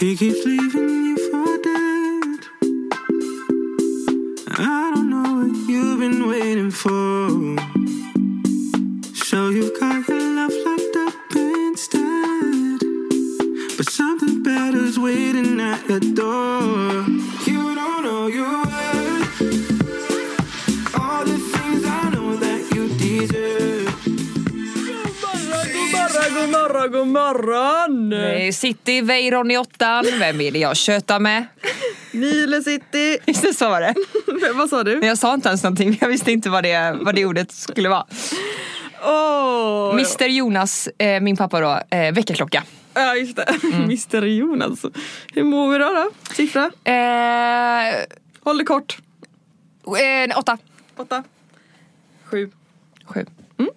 He keeps leaving City, Weiron i åttan. Vem det jag tjötar med? Nile City. Just det, så var det. Vad sa du? Men jag sa inte ens någonting. Jag visste inte vad det, vad det ordet skulle vara. Åh! Mr Jonas, eh, min pappa då, eh, väckarklocka. Ja just det, Mm. Mr Jonas. Hur mår vi då? då? Siffra? Eh, Håll det kort. eh, åtta. Åtta. Sju. Sju. Mm.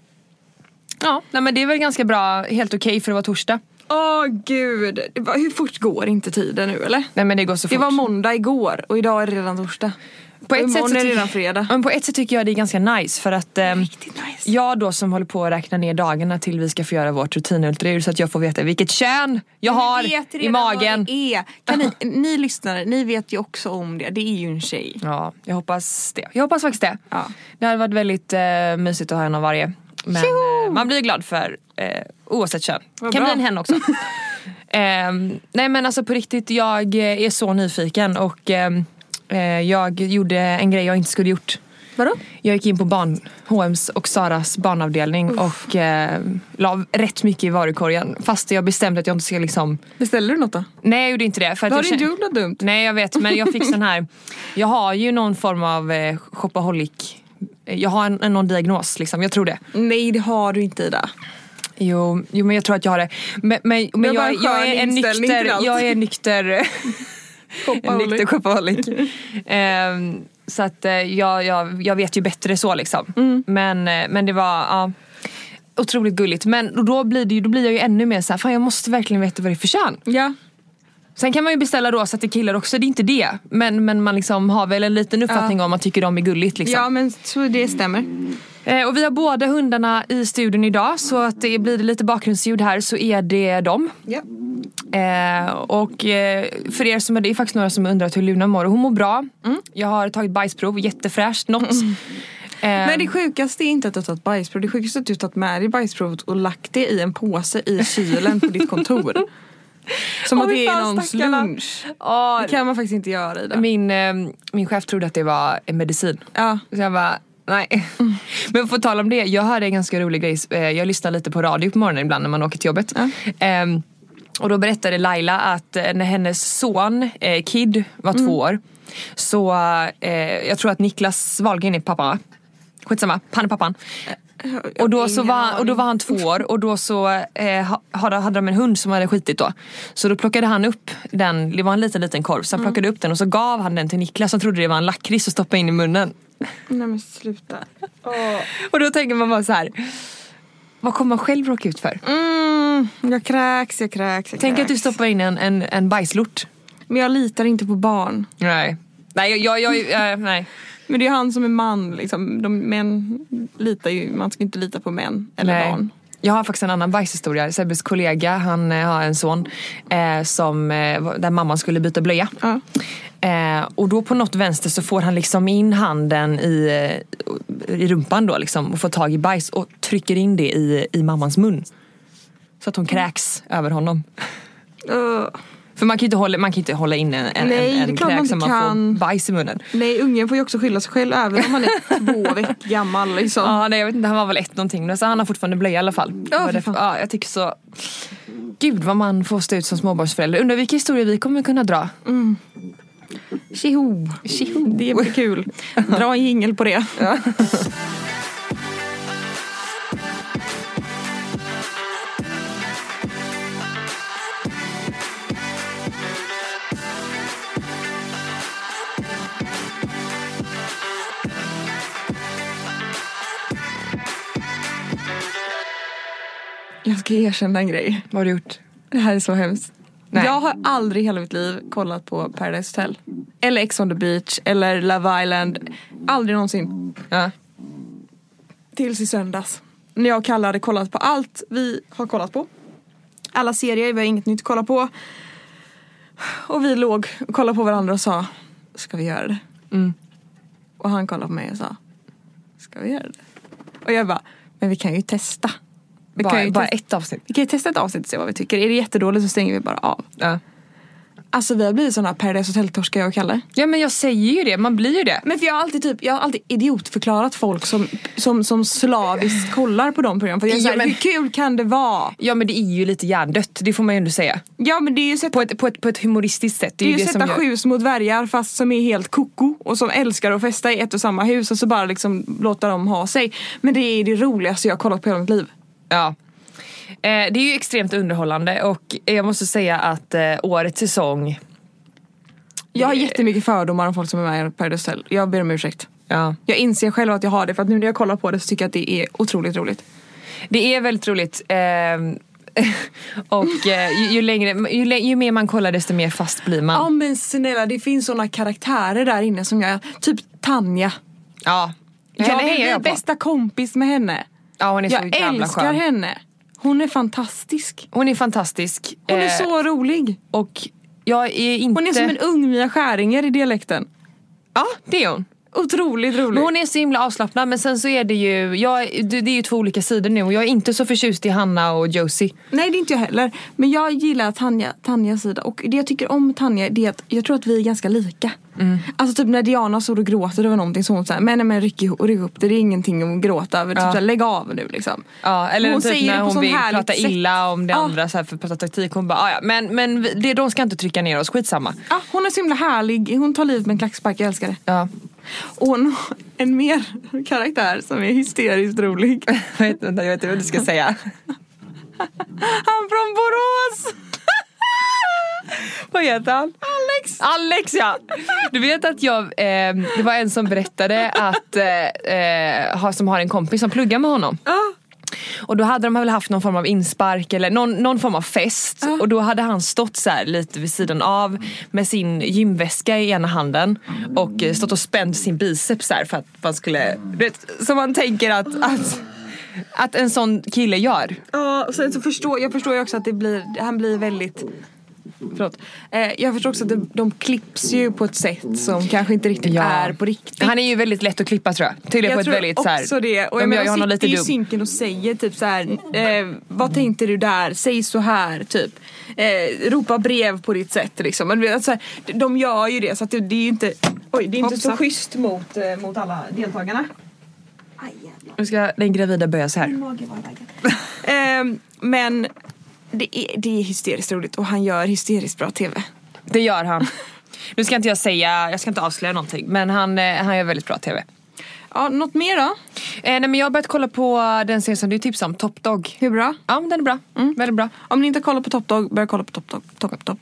Ja, nej, men det är väl ganska bra, helt okej för att vara torsdag. Åh gud, Det var- hur fort går inte tiden nu eller? Nej men det går så Det fort. var måndag igår och idag är det redan torsdag. på ett sätt är det redan fredag. Men på ett sätt tycker jag det är ganska nice för att ehm, Riktigt nice. jag då som håller på att räkna ner dagarna till vi ska få göra vårt rutinultraljud så att jag får veta vilket kön jag har i magen. Det är. Kan ni, ni lyssnare, ni vet ju också om det. Det är ju en tjej. Ja, jag hoppas det. Jag hoppas faktiskt det. Ja. Det hade varit väldigt eh, mysigt att ha en av varje. Men eh, man blir glad för eh, oavsett kön. Vad kan bra. bli en hen också. Ehm, nej men alltså på riktigt, jag eh, är så nyfiken och ehm, eh, jag gjorde en grej jag inte skulle gjort. Vadå? Jag gick in på barn, H&M's och Saras barnavdelning och eh, la rätt mycket i varukorgen. Fast jag bestämde att jag inte ska liksom Beställde du något då? Nej jag gjorde inte det. För Då har du inte gjort något dumt. Nej jag vet men jag fick sån här Jag har ju någon form av eh, shopaholic Jag har en, en, någon diagnos liksom, jag tror det. Nej det har du inte Ida. Jo, jo men jag tror att jag har det. Men, men, men jag, jag är en nykter, jag är nykter nykter shopaholic. Ehm, så att eh, jag, jag, jag vet ju bättre så liksom. Mm. Men, eh, men det var ja, otroligt gulligt. Men då blir, det ju, då blir jag ju ännu mer såhär, fan jag måste verkligen veta vad det är för kön. Ja. Sen kan man ju beställa rosa till killar också, det är inte det. Men, men man liksom har väl en liten uppfattning om man tycker de är gulligt. Liksom. ja men så det stämmer. Eh, och vi har båda hundarna i studion idag så att det blir det lite bakgrundsljud här så är det dem. Ja. Eh, och eh, för er som är det är faktiskt några som undrar hur Luna mår och hon mår bra. Mm. Jag har tagit bajsprov, jättefräscht, något. Eh, Men det sjukaste är inte att du har tagit bajsprov. Det sjukaste är att du har tagit med dig bajsprovet och lagt det i en påse i kylen på ditt kontor. Som att det är någons stackarna. lunch. ja, Det kan man faktiskt inte göra Ida. min, eh, min chef trodde att det var en medicin. Ja. Så jag bara, nej. Men på tal om det, jag hörde en ganska rolig grej. Eh, Jag lyssnar lite på radio på morgonen ibland när man åker till jobbet. Ehm, och då berättade Laila att eh, när hennes son eh, Kid var två år så eh, jag tror att Niklas Wahlgren är pappa? Skitsamma, han är pappan. Och då, så var, och då var han två år och då så eh, ha- hade, hade de en hund som hade skitit då. Så då plockade han upp den, det var en liten liten korv, så han plockade upp den och så gav han den till Niklas som trodde det var en lakrits och stoppade in i munnen. Nej men sluta. Och då tänker man bara så här. Vad kommer man själv råka ut för? Mm, jag kräks, jag kräks, jag Tänk kräks. att du stoppar in en, en, en bajslort. Men jag litar inte på barn. Nej. Nej, jag, jag, jag, äh, nej. Men det är han som är man liksom. De, män litar ju, man ska inte lita på män eller nej. barn. Jag har faktiskt en annan bajshistoria. Sebbes kollega, han eh, har en son eh, som, eh, där mamman skulle byta blöja. Ja. Eh, och då på något vänster så får han liksom in handen i, eh, i rumpan då liksom och får tag i bajs och trycker in det i, i mammans mun. Så att hon kräks över honom. Ugh. För man kan ju inte hålla, man kan inte hålla in en, en, Nej, en, en kräk som man kan. får bajs i munnen. Nej, ungen får ju också skylla sig själv även om han är två veckor gammal. Liksom. Ja, nej, jag vet inte, han var väl ett någonting. Så han har fortfarande blöja i alla fall. Ja, för det- ja, jag tycker så... Gud vad man får stå ut som småbarnsförälder. Undrar vilka historier vi kommer kunna dra. Tjoho! Det blir kul. Dra en jingel på det. Jag ska erkänna en grej. Vad har du gjort? Det här är så hemskt. Nej. Jag har aldrig i hela mitt liv kollat på Paradise Hotel. Eller Ex on the beach eller Love Island. Aldrig någonsin. Ja. Tills i söndags. När jag och Kalle hade kollat på allt vi har kollat på. Alla serier, vi har inget nytt att kolla på. Och vi låg och kollade på varandra och sa, ska vi göra det? Mm. Och han kollade på mig och sa, ska vi göra det? Och jag bara, men vi kan ju testa. Vi, Bara, bara ett avsnitt. vi kan ju testa ett avsnitt och se vad vi tycker. Är det jättedåligt så stänger vi bara av. Ja. Alltså vi har blivit såna Paradise Hotel-torskar jag och Kalle. ja men jag säger ju det, man blir ju det. Men för jag har alltid typ, jag har alltid idiotförklarat folk som, som, som slaviskt kollar på de programmen. För jag är Ja, men- hur kul kan det vara? Ja men det är ju lite hjärndött, det får man ju ändå säga. Ja men det är ju sätta, På ett, på ett, på ett humoristiskt sätt. Det det är är ju det sätta gör... sju små dvärgar fast som är helt koko och som älskar att festa i ett och samma hus och så bara liksom låta dem ha sig. Men det är det roligaste jag har kollat på hela mitt liv. Ja. Eh, det är ju extremt underhållande och jag måste säga att eh, årets säsong, Jag har jättemycket fördomar om folk som är med i Paradise Hotel. Jag ber om ursäkt. ja. Jag inser själv att jag har det för att nu när jag kollar på det så tycker jag att det är otroligt roligt. Det är väldigt roligt. ehm, och eh, ju, ju, längre, ju, ju mer man kollar desto mer fast blir Ja man. men snälla det finns såna karaktärer där inne som jag, typ Tanja. Ja. Jag på. bästa kompis med henne. Ja, hon är så Jag jävla älskar skön. henne. Hon är fantastisk. Hon är fantastisk. Hon är Eh, så rolig. Och jag är inte... Hon är som en ung Mia Skäringer i dialekten. Ja, det är hon. Otroligt rolig. Men hon är så himla avslappnad men sen så är det ju, jag, det är ju två olika sidor nu och jag är inte så förtjust i Hanna och Josie. Nej det är inte jag heller. Men jag gillar Tanja, Tanjas sida. Och det jag tycker om Tanja det är att jag tror att vi är ganska lika. Mm. Alltså typ när Diana står och gråter över någonting så hon säger men, nej, men ryck, ihop- ryck upp det, det är ingenting att gråta över. Typ Ja. såhär, lägg av nu liksom. Ja, eller Hon typ säger det när på hon vill prata sätt. illa om det Ja. andra så här, för att prata taktik. Hon bara, "Ah, ja men, men det, de ska inte trycka ner oss, skitsamma. Ja, hon är så himla härlig. Hon tar livet med en klackspark, jag älskar det. Ja. Och en mer karaktär som är hysteriskt rolig. Jag vet inte, jag vet inte vad du ska säga. Han från Borås! Vad heter han? Alex! Alex ja! Du vet att jag, eh, det var en som berättade att, eh, eh, ha- som har en kompis som pluggar med honom. Ja. Och då hade de väl haft någon form av inspark eller någon, någon form av fest. Ja. Och då hade han stått så här lite vid sidan av med sin gymväska i ena handen och eh, stått och spänt sin biceps så för att man skulle, du vet, som man tänker att, att, att en sån kille gör. Ja, och sen så förstår jag förstår ju också att det blir, han blir väldigt Förlåt. Eh, jag förstår också att de, de klipps ju på ett sätt som kanske inte riktigt Ja. är på riktigt. Han är ju väldigt lätt att klippa tror jag. Tydligen på jag ett tror väldigt så här, också det. Och de jag menar, honom lite sitter ju i dum. synken och säger typ så här. Eh, vad tänkte du där? Säg så här typ. Eh, ropa brev på ditt sätt liksom. Så här, de gör ju det så att det, det är ju inte, oj, det är inte så schysst mot, eh, mot alla deltagarna. Nu ska den gravida böja sig här. Ehm, men det är, det är hysteriskt roligt och han gör hysteriskt bra TV. Det gör han. Nu ska inte jag säga, jag ska inte avslöja någonting men han, eh, han gör väldigt bra TV. Ja, något mer då? Eh, nej, men jag har börjat kolla på den serien som du tipsade om, Top Dog. Hur bra? Ja den är bra, väldigt bra. Om ni inte kollar på Top Dog, börja kolla på Top Dog. Top, top,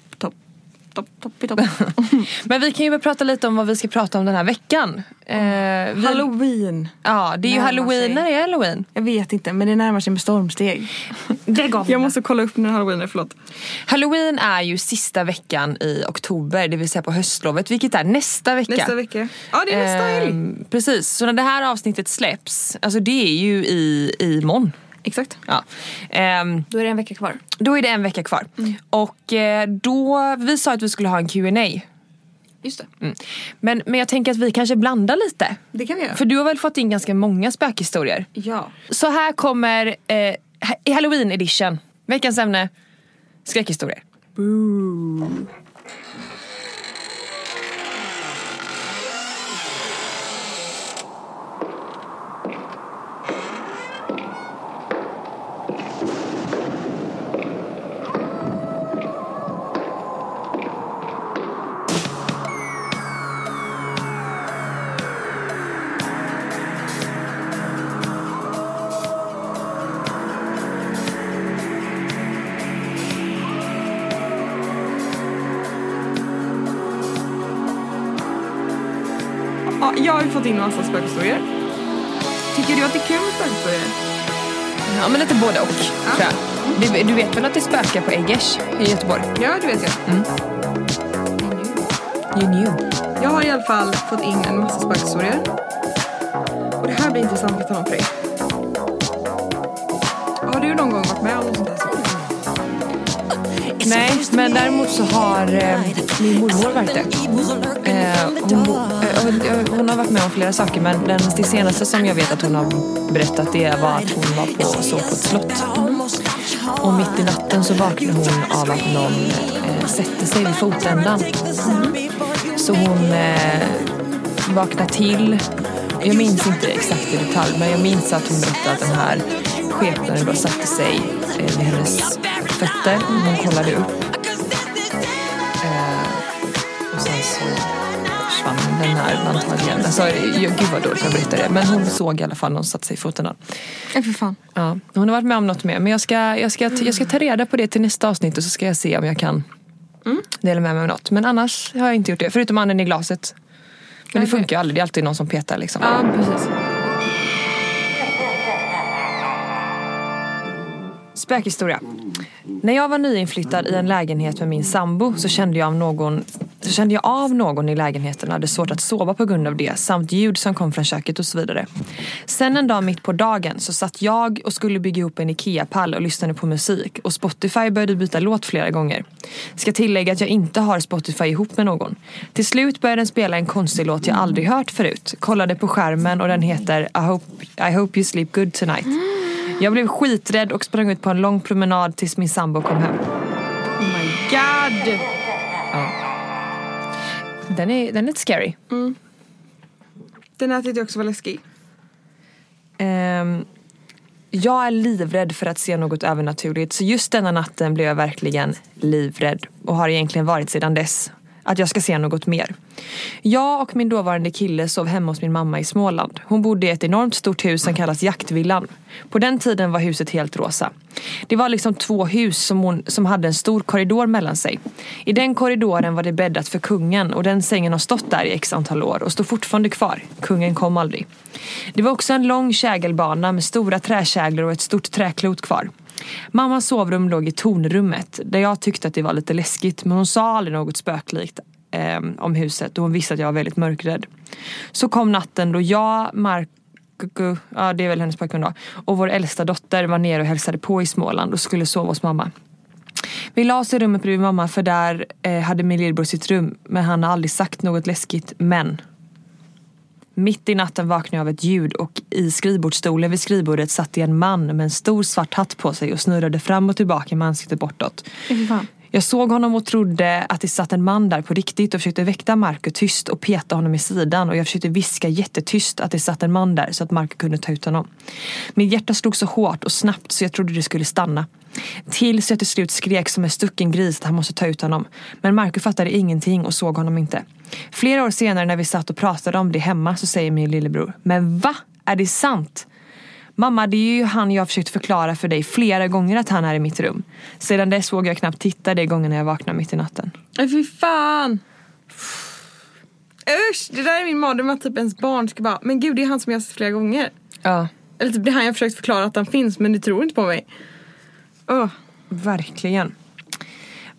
top. Top, top, top. Men vi kan ju börja prata lite om vad vi ska prata om den här veckan. Eh, vi, Halloween. Ja det är ju närmar halloween, sig. när är halloween? Jag vet inte men det närmar sig med stormsteg. Lägg av Jag måste kolla upp när halloween är, förlåt. Halloween är ju sista veckan i oktober, det vill säga på höstlovet, vilket är nästa vecka. Nästa vecka. Ja det är nästa helg. Ehm, precis, så när det här avsnittet släpps, alltså det är ju i, i morgon. Exakt. Ja. Ehm, Då är det en vecka kvar. då är det en vecka kvar. Och eh, då, vi sa att vi skulle ha en Q&A. Just det. Mm. Men, men jag tänker att vi kanske blandar lite. Det kan vi göra. För du har väl fått in ganska många spökhistorier? Ja. Så här kommer eh, i Halloween edition, veckans ämne, skräckhistorier. ja. Jag har ju fått in massa spökhistorier. Tycker du att det är kul med spökhistorier? Ja men lite både och, tror jag. Du, du vet väl att det spökar på Eggers i Göteborg? Ja det vet jag. You knew. Jag har i alla fall fått in en massa spökhistorier. Och det här blir intressant att tala om för dig. Har du någon gång varit med om något sånt här? Nej, men däremot så har eh, min mormor verkligen. det. Eh, hon, bo, eh, hon, eh, hon har varit med om flera saker men den, det senaste som jag vet att hon har berättat det var att hon var på, så på ett slott. Och mitt i natten så vaknade hon av att någon eh, sätter sig vid fotändan. Så hon eh, vaknar till. Jag minns inte exakt i detalj men jag minns att hon berättade att den här skepnaden då satte sig eh, vid hennes fötter. Hon kollade upp. Den här antagligen. Alltså, jag, gud vad dåligt jag berättar det. Men hon såg i alla fall någon satt sig i fotändan. Ja, för fan. Ja, hon har varit med om något mer. Men jag ska, jag, ska, jag ska ta reda på det till nästa avsnitt och så ska jag se om jag kan dela med mig av något. Men annars har jag inte gjort det. Förutom anden i glaset. Men det funkar ju aldrig. Det är alltid någon som petar liksom. Ja, precis. Spökhistoria. När jag var nyinflyttad i en lägenhet med min sambo så kände jag av någon så kände jag av någon i lägenheten och hade svårt att sova på grund av det samt ljud som kom från köket och så vidare. Sen en dag mitt på dagen så satt jag och skulle bygga ihop en IKEA-pall och lyssnade på musik och Spotify började byta låt flera gånger. Ska tillägga att jag inte har Spotify ihop med någon. Till slut började den spela en konstig låt jag aldrig hört förut. Kollade på skärmen och den heter I hope, I hope you sleep good tonight. Jag blev skiträdd och sprang ut på en lång promenad tills min sambo kom hem. Oh my god! Den är, den är lite scary. Den här tyckte jag också var läskig. Ehm, jag är livrädd för att se något övernaturligt så just denna natten blev jag verkligen livrädd och har egentligen varit sedan dess. Att jag ska se något mer. Jag och min dåvarande kille sov hemma hos min mamma i Småland. Hon bodde i ett enormt stort hus som kallas Jaktvillan. På den tiden var huset helt rosa. Det var liksom två hus som, hon, som hade en stor korridor mellan sig. I den korridoren var det bäddat för kungen och den sängen har stått där i x antal år och står fortfarande kvar. Kungen kom aldrig. Det var också en lång kägelbana med stora träkäglor och ett stort träklot kvar. Mammas sovrum låg i tornrummet där jag tyckte att det var lite läskigt men hon sa aldrig något spöklikt eh, om huset och hon visste att jag var väldigt mörkrädd. Så kom natten då jag, Marco, ja det är väl hennes pojkvän då, och vår äldsta dotter var nere och hälsade på i Småland och skulle sova hos mamma. Vi la oss i rummet bredvid mamma för där eh, hade min lillebror sitt rum men han har aldrig sagt något läskigt men mitt i natten vaknade jag av ett ljud och i skrivbordsstolen vid skrivbordet satt en man med en stor svart hatt på sig och snurrade fram och tillbaka med ansiktet bortåt. Jag såg honom och trodde att det satt en man där på riktigt och försökte väcka Marco tyst och peta honom i sidan och jag försökte viska jättetyst att det satt en man där så att Marco kunde ta ut honom. Mitt hjärta slog så hårt och snabbt så jag trodde det skulle stanna. Tills jag till slut skrek som en stucken gris att han måste ta ut honom. Men Marco fattade ingenting och såg honom inte. Flera år senare när vi satt och pratade om det hemma så säger min lillebror Men va? Är det sant? Mamma, det är ju han jag har försökt förklara för dig flera gånger att han är i mitt rum. Sedan dess vågar jag knappt titta de gångerna jag vaknar mitt i natten. Nej fy fan! Usch! Det där är min mardröm att typ ens barn ska bara Men gud det är han som jag har sett flera gånger. Ja, Eller typ det är han jag har försökt förklara att han finns men du tror inte på mig. Åh. verkligen.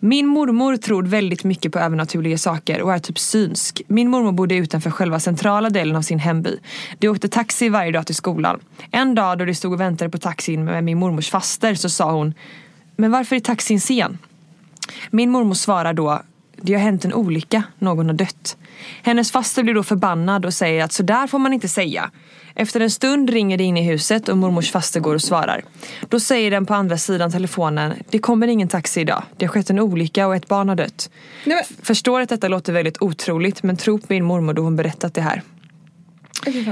Min mormor tror väldigt mycket på övernaturliga saker och är typ synsk. Min mormor bodde utanför själva centrala delen av sin hemby. De åkte taxi varje dag till skolan. En dag då de stod och väntade på taxin med min mormors faster så sa hon Men varför är taxin sen? Min mormor svarar då det har hänt en olycka, någon har dött. Hennes faster blir då förbannad och säger att så där får man inte säga. Efter en stund ringer det in i huset och mormors faster går och svarar. Då säger den på andra sidan telefonen Det kommer ingen taxi idag. Det har skett en olycka och ett barn har dött. Nej men, Förstår att detta låter väldigt otroligt men tro på min mormor då hon berättat det här.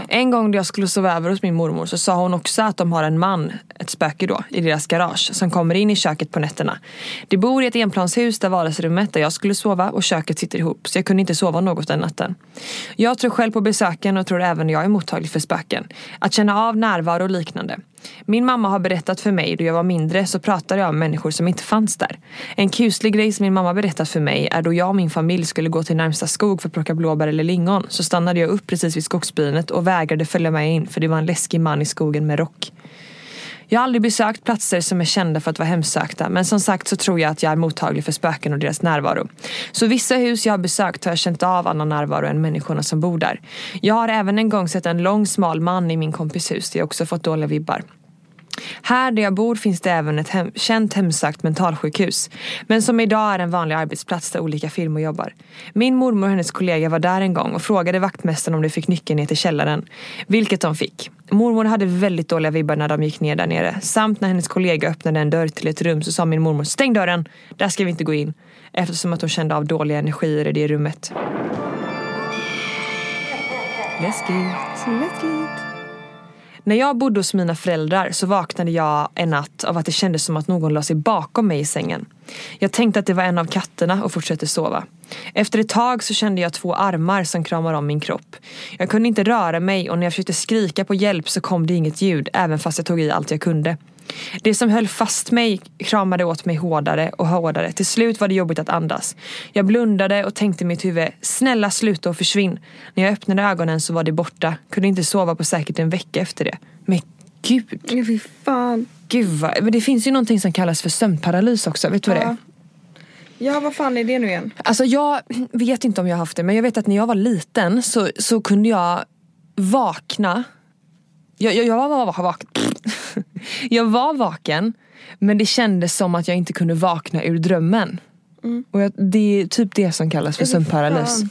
En gång då jag skulle sova över hos min mormor så sa hon också att de har en man, ett spöke då, i deras garage som kommer in i köket på nätterna. De bor i ett enplanshus där vardagsrummet där jag skulle sova och köket sitter ihop så jag kunde inte sova något den natten. Jag tror själv på besöken och tror även jag är mottaglig för spöken. Att känna av närvaro och liknande. Min mamma har berättat för mig då jag var mindre så pratade jag om människor som inte fanns där. En kuslig grej som min mamma berättat för mig är då jag och min familj skulle gå till närmsta skog för att plocka blåbär eller lingon så stannade jag upp precis vid skogsbrynet och vägrade följa med in för det var en läskig man i skogen med rock. Jag har aldrig besökt platser som är kända för att vara hemsökta men som sagt så tror jag att jag är mottaglig för spöken och deras närvaro. Så vissa hus jag har besökt har jag känt av annan närvaro än människorna som bor där. Jag har även en gång sett en lång smal man i min kompis hus där jag också fått dåliga vibbar. Här där jag bor finns det även ett hem, känt hemsökt mentalsjukhus. Men som idag är en vanlig arbetsplats där olika firmor jobbar. Min mormor och hennes kollega var där en gång och frågade vaktmästaren om de fick nyckeln ner till källaren. Vilket de fick. Mormor hade väldigt dåliga vibbar när de gick ner där nere. Samt när hennes kollega öppnade en dörr till ett rum så sa min mormor stäng dörren, där ska vi inte gå in. Eftersom att hon kände av dåliga energier i det rummet. Läskigt. När jag bodde hos mina föräldrar så vaknade jag en natt av att det kändes som att någon la sig bakom mig i sängen. Jag tänkte att det var en av katterna och fortsatte sova. Efter ett tag så kände jag två armar som kramar om min kropp. Jag kunde inte röra mig och när jag försökte skrika på hjälp så kom det inget ljud även fast jag tog i allt jag kunde. Det som höll fast mig kramade åt mig hårdare och hårdare. Till slut var det jobbigt att andas. Jag blundade och tänkte i mitt huvud, snälla sluta och försvinn. När jag öppnade ögonen så var det borta. Kunde inte sova på säkert en vecka efter det. Men gud. Ja, fy fan. Gud vad, men det finns ju någonting som kallas för sömnparalys också. Vet du vad det är? Ja. Ja, vad fan är det nu igen? Alltså jag vet inte om jag har haft det men jag vet att när jag var liten så, så kunde jag vakna. Jag, jag, jag var, var vaken. jag var vaken men det kändes som att jag inte kunde vakna ur drömmen. Och jag, det är typ det som kallas för sömnparalys.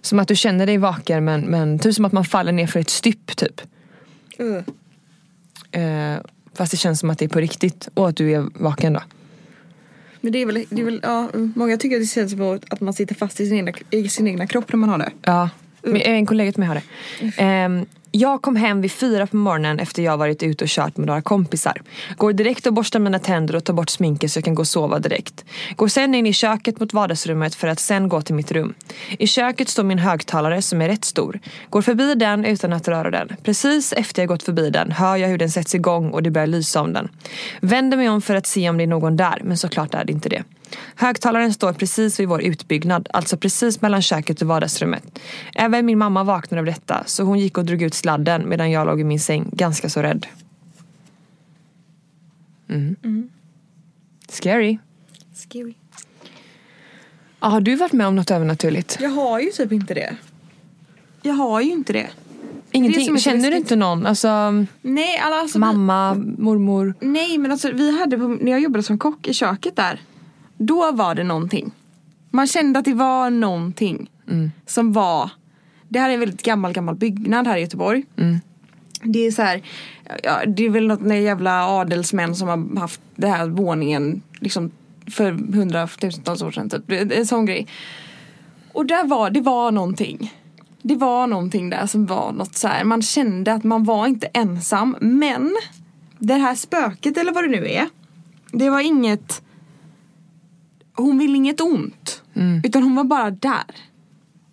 Som att du känner dig vaken men, men typ som att man faller ner för ett stypp typ. Uh. Eh, fast det känns som att det är på riktigt och att du är vaken då. Men det är väl, det är väl ja, många tycker att det känns som att man sitter fast i sin egna, i sin egna kropp när man har det. Ja, men en kollega till mig har det. Ehm, jag kom hem vid fyra på morgonen efter jag varit ute och kört med några kompisar. Går direkt och borstar mina tänder och tar bort sminket så jag kan gå och sova direkt. Går sen in i köket mot vardagsrummet för att sen gå till mitt rum. I köket står min högtalare som är rätt stor. Går förbi den utan att röra den. Precis efter jag gått förbi den hör jag hur den sätts igång och det börjar lysa om den. Vänder mig om för att se om det är någon där men såklart är det inte det. Högtalaren står precis vid vår utbyggnad, alltså precis mellan köket och vardagsrummet. Även min mamma vaknade av detta, så hon gick och drog ut sladden medan jag låg i min säng, ganska så rädd. Mm. Scary. Scary. Ah, har du varit med om något övernaturligt? Jag har ju typ inte det. Jag har ju inte det. Det Ingenting? så Känner du inte någon? Alltså, Nej, alltså, vi- mamma, mormor? Nej men alltså vi hade, på, när jag jobbade som kock i köket där. Då var det någonting. Man kände att det var någonting. Som var, det här är en väldigt gammal gammal byggnad här i Göteborg. Det är så här, ja, det är väl något jävla adelsmän som har haft den här våningen liksom för hundratusentals år sedan typ. En sån grej. Och där var, det var någonting. Det var någonting där som var något så här. Man kände att man var inte ensam. Men det här spöket eller vad det nu är. Det var inget. Hon ville inget ont. Utan hon var bara där.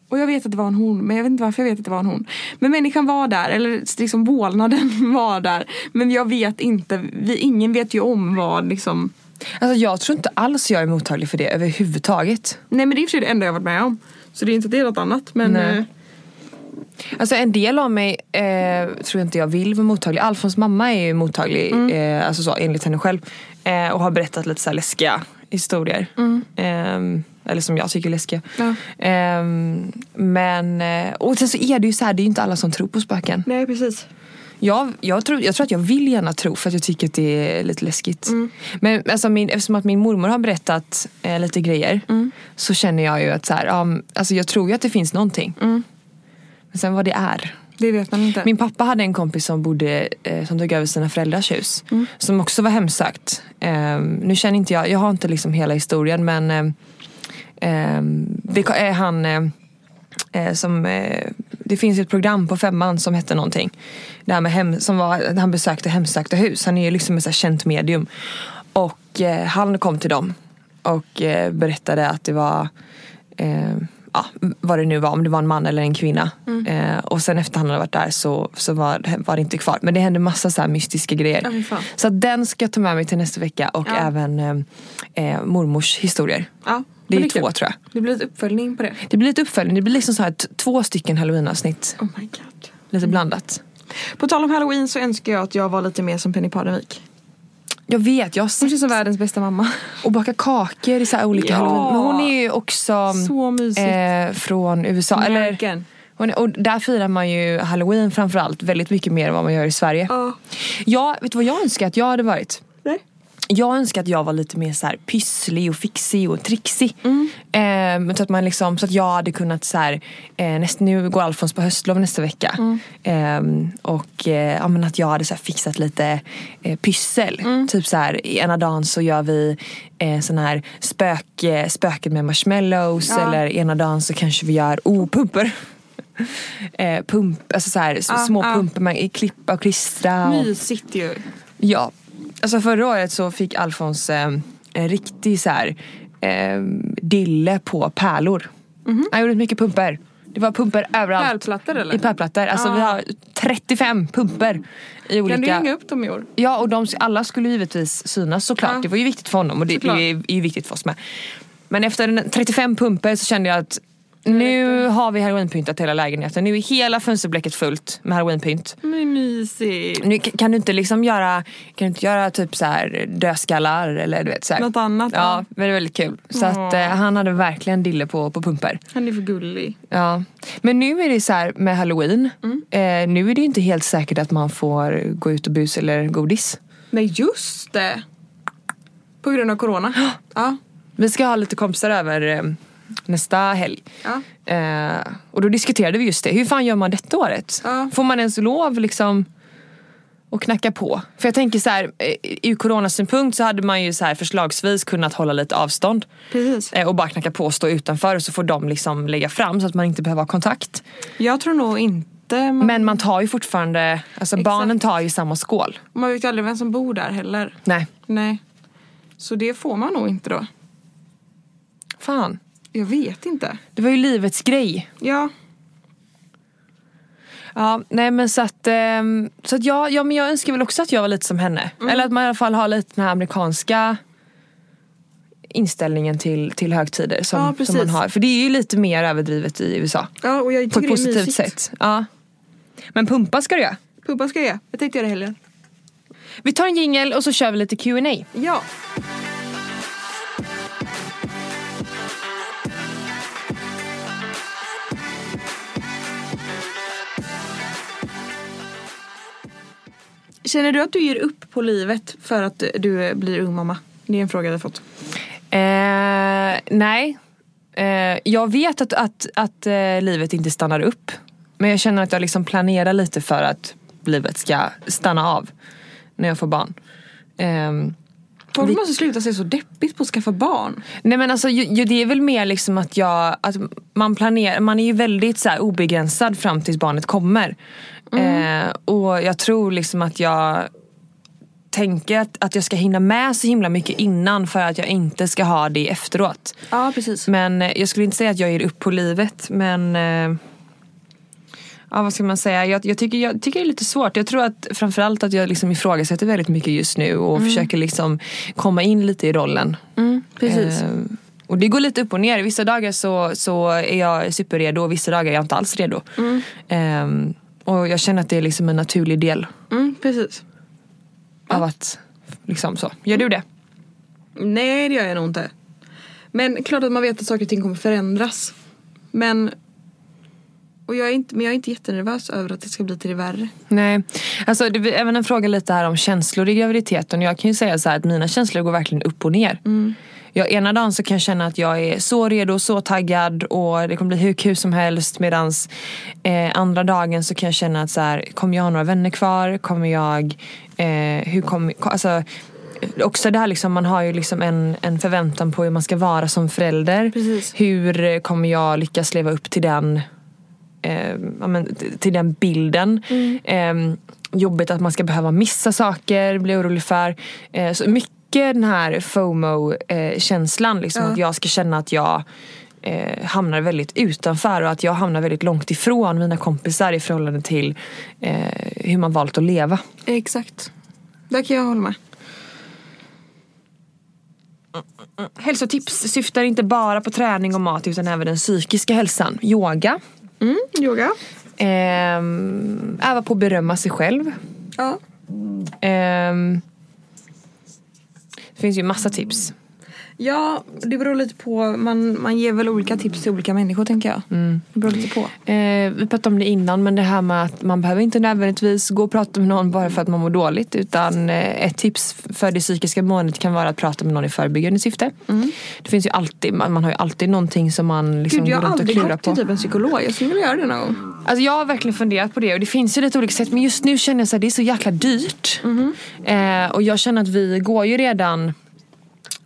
Och jag vet att det var en hon, men jag vet inte varför jag vet att det var en hon. Men människan var där, eller liksom vålnaden var där. Men jag vet inte, vi, ingen vet ju om vad liksom. Alltså, jag tror inte alls jag är mottaglig för det överhuvudtaget. Nej men det är i och för sig det enda jag varit med om. Så det är inte det är något annat. Men eh, Alltså en del av mig eh, tror jag inte jag vill vara mottaglig. Alfons mamma är ju mottaglig, eh, alltså så, enligt henne själv. Eh, och har berättat lite så läskiga historier. Ehm, eller som jag tycker är läskiga. Ja. Ehm, men, eh, och sen så är det ju så här, det är ju inte alla som tror på spöken. nej precis. Jag, jag, tror, jag tror att jag vill gärna tro för att jag tycker att det är lite läskigt. Men alltså min, eftersom att min mormor har berättat eh, lite grejer så känner jag ju att så här, ja, alltså jag tror ju att det finns någonting. Men sen vad det är. Det vet man inte. Min pappa hade en kompis som bodde, eh, som tog över sina föräldrars hus. Som också var hemsökt. Eh, nu känner inte jag, jag har inte liksom hela historien men eh, eh, det är han eh, eh, som, eh, det finns ett program på femman som hette någonting. Det här med hem, som var, han besökte hemsökta hus. Han är ju liksom ett känt medium. Och eh, han kom till dem och eh, berättade att det var eh, ja, vad det nu var, om det var en man eller en kvinna. Eh, och sen efter han hade varit där så, så var, var det inte kvar. Men det hände massa så mystiska grejer. Fan. så den ska jag ta med mig till nästa vecka och Ja. även eh, eh, mormors historier. ja, Det är två kul. tror jag. Det blir lite uppföljning på det. Det blir lite uppföljning, det blir liksom så här två stycken halloween-avsnitt. Oh my god. Lite blandat. På tal om halloween så önskar jag att jag var lite mer som Penny Parnevik. Jag vet, jag har Hon sett känns som världens bästa mamma. och baka kakor i så här olika Ja. halloween. Men hon är ju också Så eh, från USA. Eller, American. Och, och där firar man ju halloween framförallt väldigt mycket mer än vad man gör i Sverige. Ja. Ja, vet du vad jag önskar att jag hade varit? Jag önskar att jag var lite mer så här pysslig och fixig och trixig. Ehm, så, att man liksom, så att jag hade kunnat så här, eh, näst, nu går Alfons på höstlov nästa vecka. Ehm, och eh, ja, men att jag hade så fixat lite eh, pyssel. Typ så här, ena dagen så gör vi eh, sån här spök, eh, spöken med marshmallows. Ja. Eller ena dagen så kanske vi gör oh, pumper. eh, pump, alltså så här, Ja, små pumper man klippa och klistra. Och, Mysigt ju. Ja, alltså förra året så fick Alfons eh, en riktig så här, eh, dille på pärlor. Han gjorde mycket pumper. Det var pumper överallt. Pärlplattor eller? I pärlplattor. Alltså Ja. vi har 35 pumper i olika... Kan du hänga upp dem i år? Ja och de, alla skulle givetvis synas såklart. Ja. Det var ju viktigt för honom och det, det är ju viktigt för oss med. Men efter en 35 pumper så kände jag att nu har vi halloweenpyntat hela lägenheten. Nu är hela fönsterblecket fullt med halloweenpynt. Men mysigt. Nu, kan du inte liksom göra, kan du inte göra typ så här dödskallar eller du vet så här. Något annat, Ja, men det är väldigt kul. Så att Ja. eh, han hade verkligen dille på, på pumper. Han är för gullig. Ja. Men nu är det så här med halloween. Mm. Eh, nu är det inte helt säkert att man får gå ut och bus eller godis. Nej just det. På grund av corona. Ja. Vi ska ha lite kompisar över eh, nästa helg. Ja. Eh, och då diskuterade vi just det. Hur fan gör man detta året? Ja. Får man ens lov liksom att knacka på? För jag tänker så här, eh, ur coronasynpunkt så hade man ju så här förslagsvis kunnat hålla lite avstånd. Precis. eh, Och bara knacka på och stå utanför och så får de liksom lägga fram så att man inte behöver ha kontakt. Jag tror nog inte man, Men man tar ju fortfarande, alltså Exakt. barnen tar ju samma skål. man vet ju aldrig vem som bor där heller. Nej, Nej. Så det får man nog inte då. fan. Jag vet inte. Det var ju livets grej. Ja. Ja, nej men så att, ehm, så att jag, ja, men jag önskar väl också att jag var lite som henne. Eller att man i alla fall har lite den här amerikanska inställningen till, till högtider som, Ja, som man har. För det är ju lite mer överdrivet i USA. Ja och jag På tycker ett det är positivt mysigt. sätt. Ja. Men pumpa ska du göra. Pumpa ska jag göra. Jag tänkte göra det i helgen. Vi tar en jingel och så kör vi lite Q&A. Ja. Känner du att du ger upp på livet för att du blir ung mamma? Det är en fråga jag har fått. Eh, nej. Eh, jag vet att, att, att eh, livet inte stannar upp. Men jag känner att jag liksom planerar lite för att livet ska stanna av när jag får barn. Ehm, Folk Vi- måste sluta se så deppigt på att skaffa barn. Nej men alltså ju, ju, det är väl mer liksom att jag, att man planerar, man är ju väldigt så här obegränsad fram tills barnet kommer. Eh, och jag tror liksom att jag tänker att, att jag ska hinna med så himla mycket innan för att jag inte ska ha det efteråt. Ja precis. Men jag skulle inte säga att jag ger upp på livet men eh, Ja vad ska man säga, jag, jag, tycker, jag tycker det är lite svårt. Jag tror att framförallt att jag liksom ifrågasätter väldigt mycket just nu och försöker liksom komma in lite i rollen. Mm, precis. Eh, och det går lite upp och ner. Vissa dagar så, så är jag superredo och vissa dagar är jag inte alls redo. Eh, och jag känner att det är liksom en naturlig del Mm, precis. av att liksom så. Gör du det? Nej det gör jag nog inte. Men klart att man vet att saker och ting kommer förändras. Men och jag är inte, men jag är inte jättenervös över att det ska bli till det värre. Nej, alltså det är även en fråga lite här om känslor i graviditeten. Jag kan ju säga så att mina känslor går verkligen upp och ner. Jag, ena dagen så kan jag känna att jag är så redo, så taggad och det kommer bli hur kul som helst. Medan eh, andra dagen så kan jag känna att så här, kommer jag ha några vänner kvar? Kommer jag, eh, hur kommer, alltså också det här liksom, man har ju liksom en, en förväntan på hur man ska vara som förälder. Precis. Hur kommer jag lyckas leva upp till den eh, men, till den bilden. Eh, jobbigt att man ska behöva missa saker, bli orolig för. Eh, så mycket den här FOMO-känslan, liksom, Ja. att jag ska känna att jag eh, hamnar väldigt utanför och att jag hamnar väldigt långt ifrån mina kompisar i förhållande till eh, hur man valt att leva. Exakt. Där kan jag hålla med. Hälsotips syftar inte bara på träning och mat utan även den psykiska hälsan. Yoga. Mm, yoga. Ehm, öva på att berömma sig själv. Ja. Ehm, det finns ju massa tips. Ja, det beror lite på. Man, man ger väl olika tips till olika människor tänker jag. Det beror lite på. Eh, vi pratade om det innan men det här med att man behöver inte nödvändigtvis gå och prata med någon bara för att man mår dåligt. Utan eh, ett tips för det psykiska måendet kan vara att prata med någon i förebyggande syfte. Det finns ju alltid, man, man har ju alltid någonting som man liksom Gud, jag går har runt och aldrig klurar gått till på. typ en psykolog. Jag skulle vilja göra det någon gång. Alltså jag har verkligen funderat på det och det finns ju lite olika sätt men just nu känner jag att det är så jäkla dyrt. Eh, och jag känner att vi går ju redan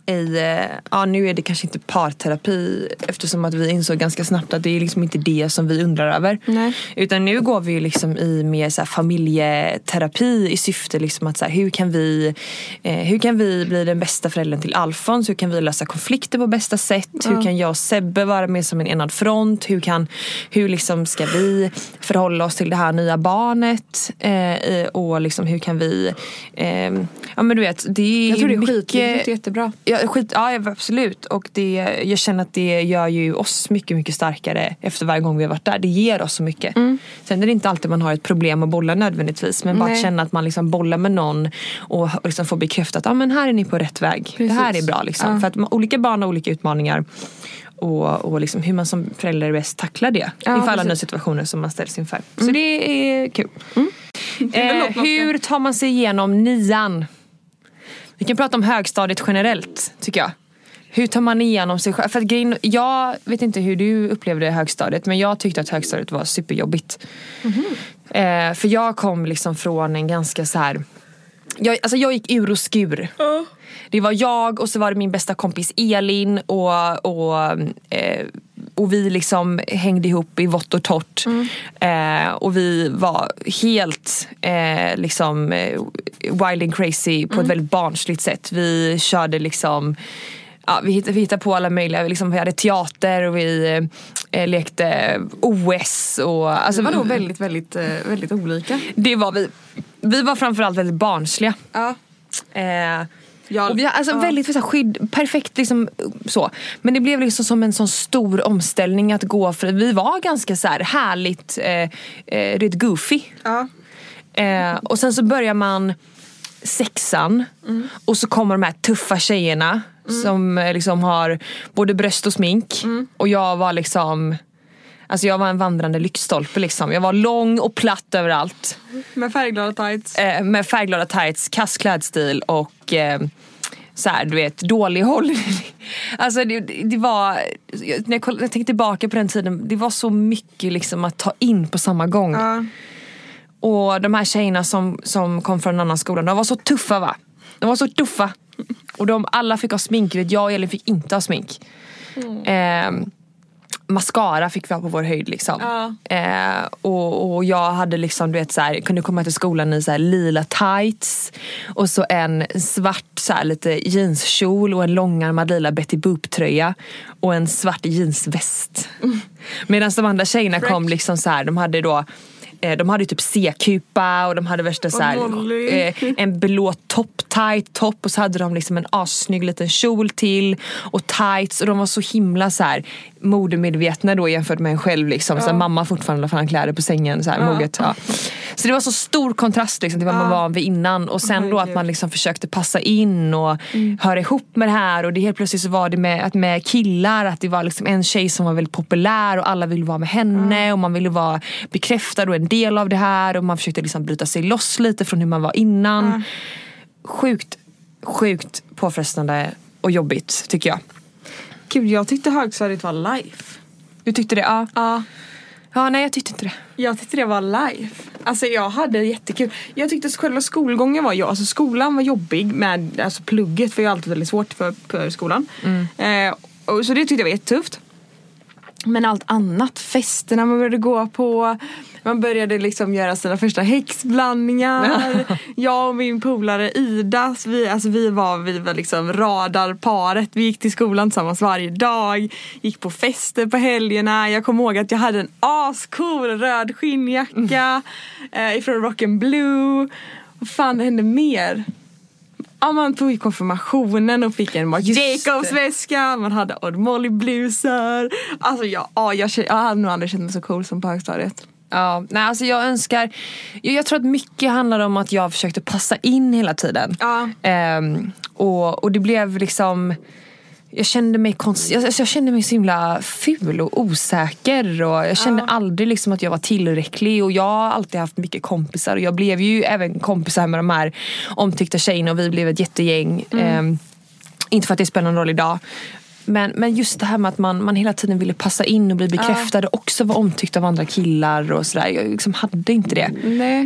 i, eh, ja nu är det kanske inte parterapi eftersom att vi insåg ganska snabbt att det är liksom inte det som vi undrar över. Nej. Utan nu går vi ju liksom i mer så familjeterapi i syfte liksom att så här, hur, kan vi, eh, hur kan vi bli den bästa föräldern till Alfons? Hur kan vi lösa konflikter på bästa sätt? Hur kan jag och Sebbe vara med som en enad front? Hur, kan, hur liksom ska vi förhålla oss till det här nya barnet? Eh, och liksom hur kan vi, eh, ja men du vet det är Jag tror det är mycket skitviktigt och jättebra. Ja, skit, ja absolut. Och det, jag känner att det gör ju oss mycket, mycket starkare efter varje gång vi har varit där. Det ger oss så mycket. Sen är det inte alltid man har ett problem att bolla nödvändigtvis. Men bara att känna att man liksom bollar med någon och liksom får bekräftat att ah, men här är ni på rätt väg. Det här är Precis. bra. Liksom. Ja. För att man, olika barn har olika utmaningar. Och, och liksom hur man som förälder bäst tacklar det. Ja, inför alla precis. nya situationer som man ställs inför. Så det är kul. väl Eh, hur tar man sig igenom nian? Vi kan prata om högstadiet generellt, tycker jag. Hur tar man igenom sig själv? För att grejen, jag vet inte hur du upplevde högstadiet men jag tyckte att högstadiet var superjobbigt. Eh, för jag kom liksom från en ganska så här. Jag, alltså jag gick ur och skur. Det var jag och så var det min bästa kompis Elin och, och, eh, och vi liksom hängde ihop i vått och torrt. Eh, och vi var helt eh, liksom eh, wild and crazy på ett väldigt barnsligt sätt. Vi körde liksom Ja, vi, hittade, vi hittade på alla möjliga, vi, liksom, vi hade teater och vi eh, lekte OS. Och, alltså, Det var nog väldigt, väldigt, eh, väldigt olika. det var vi. Vi var framförallt väldigt barnsliga. Ja. Eh, Ja, och vi har alltså ja. väldigt så här, skydd, perfekt liksom så. Men det blev liksom som en sån stor omställning att gå för vi var ganska så här härligt, eh, eh, rätt goofy. Ja. Eh, och sen så börjar man sexan och så kommer de här tuffa tjejerna som eh, liksom har både bröst och smink. Och jag var liksom Alltså jag var en vandrande lyktstolpe liksom. Jag var lång och platt överallt. Med färgglada tights. Eh, med färgglada tights, kass klädstil och eh, så här, du vet, dålig hållning. Alltså det, det var, när jag, koll- jag tänker tillbaka på den tiden, det var så mycket liksom att ta in på samma gång. Ja. Och de här tjejerna som, som kom från en annan skola, de var så tuffa va? De var så tuffa. Och de alla fick ha smink, vet, jag och Elin fick inte ha smink. Eh, mascara fick vi ha på vår höjd liksom. Ja. Eh, och, och jag hade liksom, du vet, så här, kunde komma till skolan i så här, lila tights och så en svart så här, lite jeanskjol och en långärmad lila Betty Boop-tröja och en svart jeansväst. Medan de andra tjejerna kom liksom så här, de hade då de hade typ C-kupa och de hade värsta så här, eh, en blå topp, tight topp och så hade de liksom en assnygg liten kjol till och tights och de var så himla så här modemedvetna då jämfört med en själv liksom. Så här, mamma fortfarande la fram kläder på sängen så här, moget. Ja. Så det var så stor kontrast liksom, till vad man var vid innan och sen då att man liksom försökte passa in och höra ihop med det här och det helt plötsligt så var det med, att med killar att det var liksom en tjej som var väldigt populär och alla ville vara med henne och man ville vara bekräftad och en del av det här och man försökte liksom bryta sig loss lite från hur man var innan. Sjukt, sjukt påfrestande och jobbigt tycker jag. Gud, jag tyckte högstadiet var life. Du tyckte det? Ja. Ja. Ja, nej jag tyckte inte det. Jag tyckte det var life. Alltså jag hade jättekul. Jag tyckte att själva skolgången var jag. Alltså skolan var jobbig med alltså plugget för jag har alltid väldigt svårt för, för skolan. Eh, och, så det tyckte jag var jättetufft. Men allt annat, festerna man började gå på. Man började liksom göra sina första häxblandningar. jag och min polare Ida, vi, alltså vi var, vi var liksom radarparet. Vi gick till skolan tillsammans varje dag. Gick på fester på helgerna. Jag kommer ihåg att jag hade en ascool röd skinnjacka eh, ifrån Rock and Blue. Vad fan hände mer? Ja, man tog konfirmationen och fick en Marc Just Jacobs det. väska, man hade Odd Molly blusar. Alltså jag, ja, jag, jag hade nog aldrig känt mig så cool som på högstadiet. Ja, nej alltså jag önskar, jag, jag tror att mycket handlar om att jag försökte passa in hela tiden. Ja. Ehm, och, och det blev liksom jag kände mig konst, jag, alltså jag kände mig så himla ful och osäker och jag kände aldrig liksom att jag var tillräcklig och jag har alltid haft mycket kompisar och jag blev ju även kompisar med de här omtyckta tjejerna och vi blev ett jättegäng. Ehm, inte för att det spelar någon roll idag. Men, men just det här med att man, man hela tiden ville passa in och bli bekräftad och också vara omtyckt av andra killar och sådär. Jag liksom hade inte det.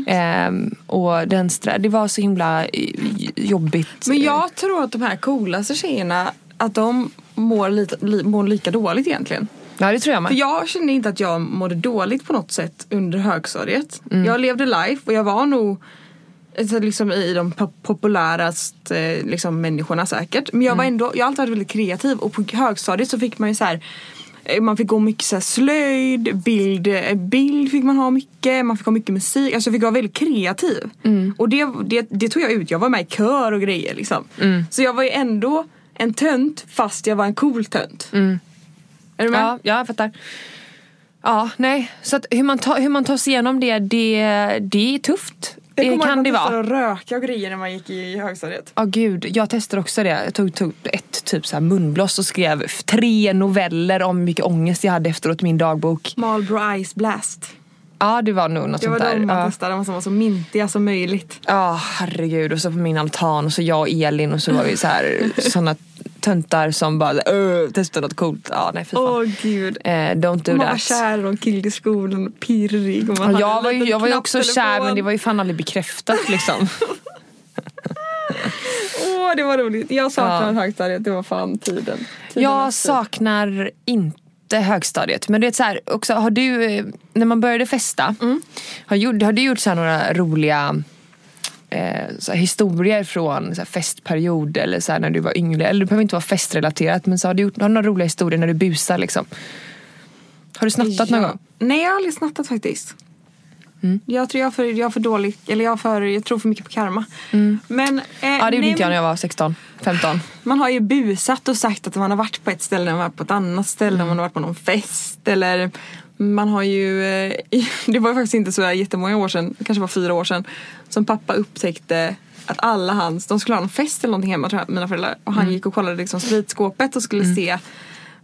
Ehm, och den, det var så himla eh, jobbigt. Men jag tror att de här coolaste tjejerna, att de mår, lite, li, mår lika dåligt egentligen. Ja det tror jag med. För jag kände inte att jag mådde dåligt på något sätt under högstadiet. Jag levde life och jag var nog alltså, liksom, i de po- populäraste liksom, människorna säkert. Men jag var ändå, jag har alltid varit väldigt kreativ och på högstadiet så fick man ju så här eh, man fick gå mycket så slöjd, bild, eh, bild fick man ha mycket, man fick ha mycket musik. Alltså jag fick vara väldigt kreativ. Och det, det, det tog jag ut. Jag var med i kör och grejer liksom. Så jag var ju ändå en tönt fast jag var en cool tönt. Är du med? Ja, ja, jag fattar. Ja, nej. Så att hur, man tar, hur man tar sig igenom det, det, det är tufft. Jag Det kommer kan det att man vara. testade att röka och grejer när man gick i högstadiet. Ja gud, jag testade också det. Jag tog, tog ett typ så här munblås och skrev tre noveller om hur mycket ångest jag hade efteråt i min dagbok. Marlboro Ice Blast. Ja det var nog något Det var sånt där. de man Ja. testade, de som var så mintiga som möjligt. Ja herregud och så på min altan och så jag och Elin och så var vi så här såna töntar som bara testade något coolt. Ja nej. Åh gud. Eh, don't do Man var that. kär i någon kille i skolan och pirrig. Och man jag var ju, jag var ju också kär men det var ju fan aldrig bekräftat liksom. Åh det var roligt. Jag saknar Ja. högstadiet, det var fan tiden. tiden Jag saknar inte högstadiet. Men det är så här, också, har du, eh, när man började festa, har, gjort, har du gjort så några roliga eh, historier från så festperiod eller så här när du var yngre? Eller det behöver inte vara festrelaterat men så har du gjort har du några roliga historier när du busar liksom? Har du snattat någon Ja. gång? Nej jag har aldrig snattat faktiskt. Mm. Jag tror jag är för, jag för dålig, eller jag, för, jag tror för mycket på karma. Men, eh, Mm. Ja det gjorde nej, inte jag när jag var 16, 15. Man har ju busat och sagt att man har varit på ett ställe, man har varit på ett annat ställe, man har varit på någon fest eller man har ju, eh, det var ju faktiskt inte så jättemånga år sedan, kanske var fyra år sedan, som pappa upptäckte att alla hans, de skulle ha en fest eller någonting hemma tror jag, mina föräldrar. Och han gick och kollade liksom spritskåpet och skulle se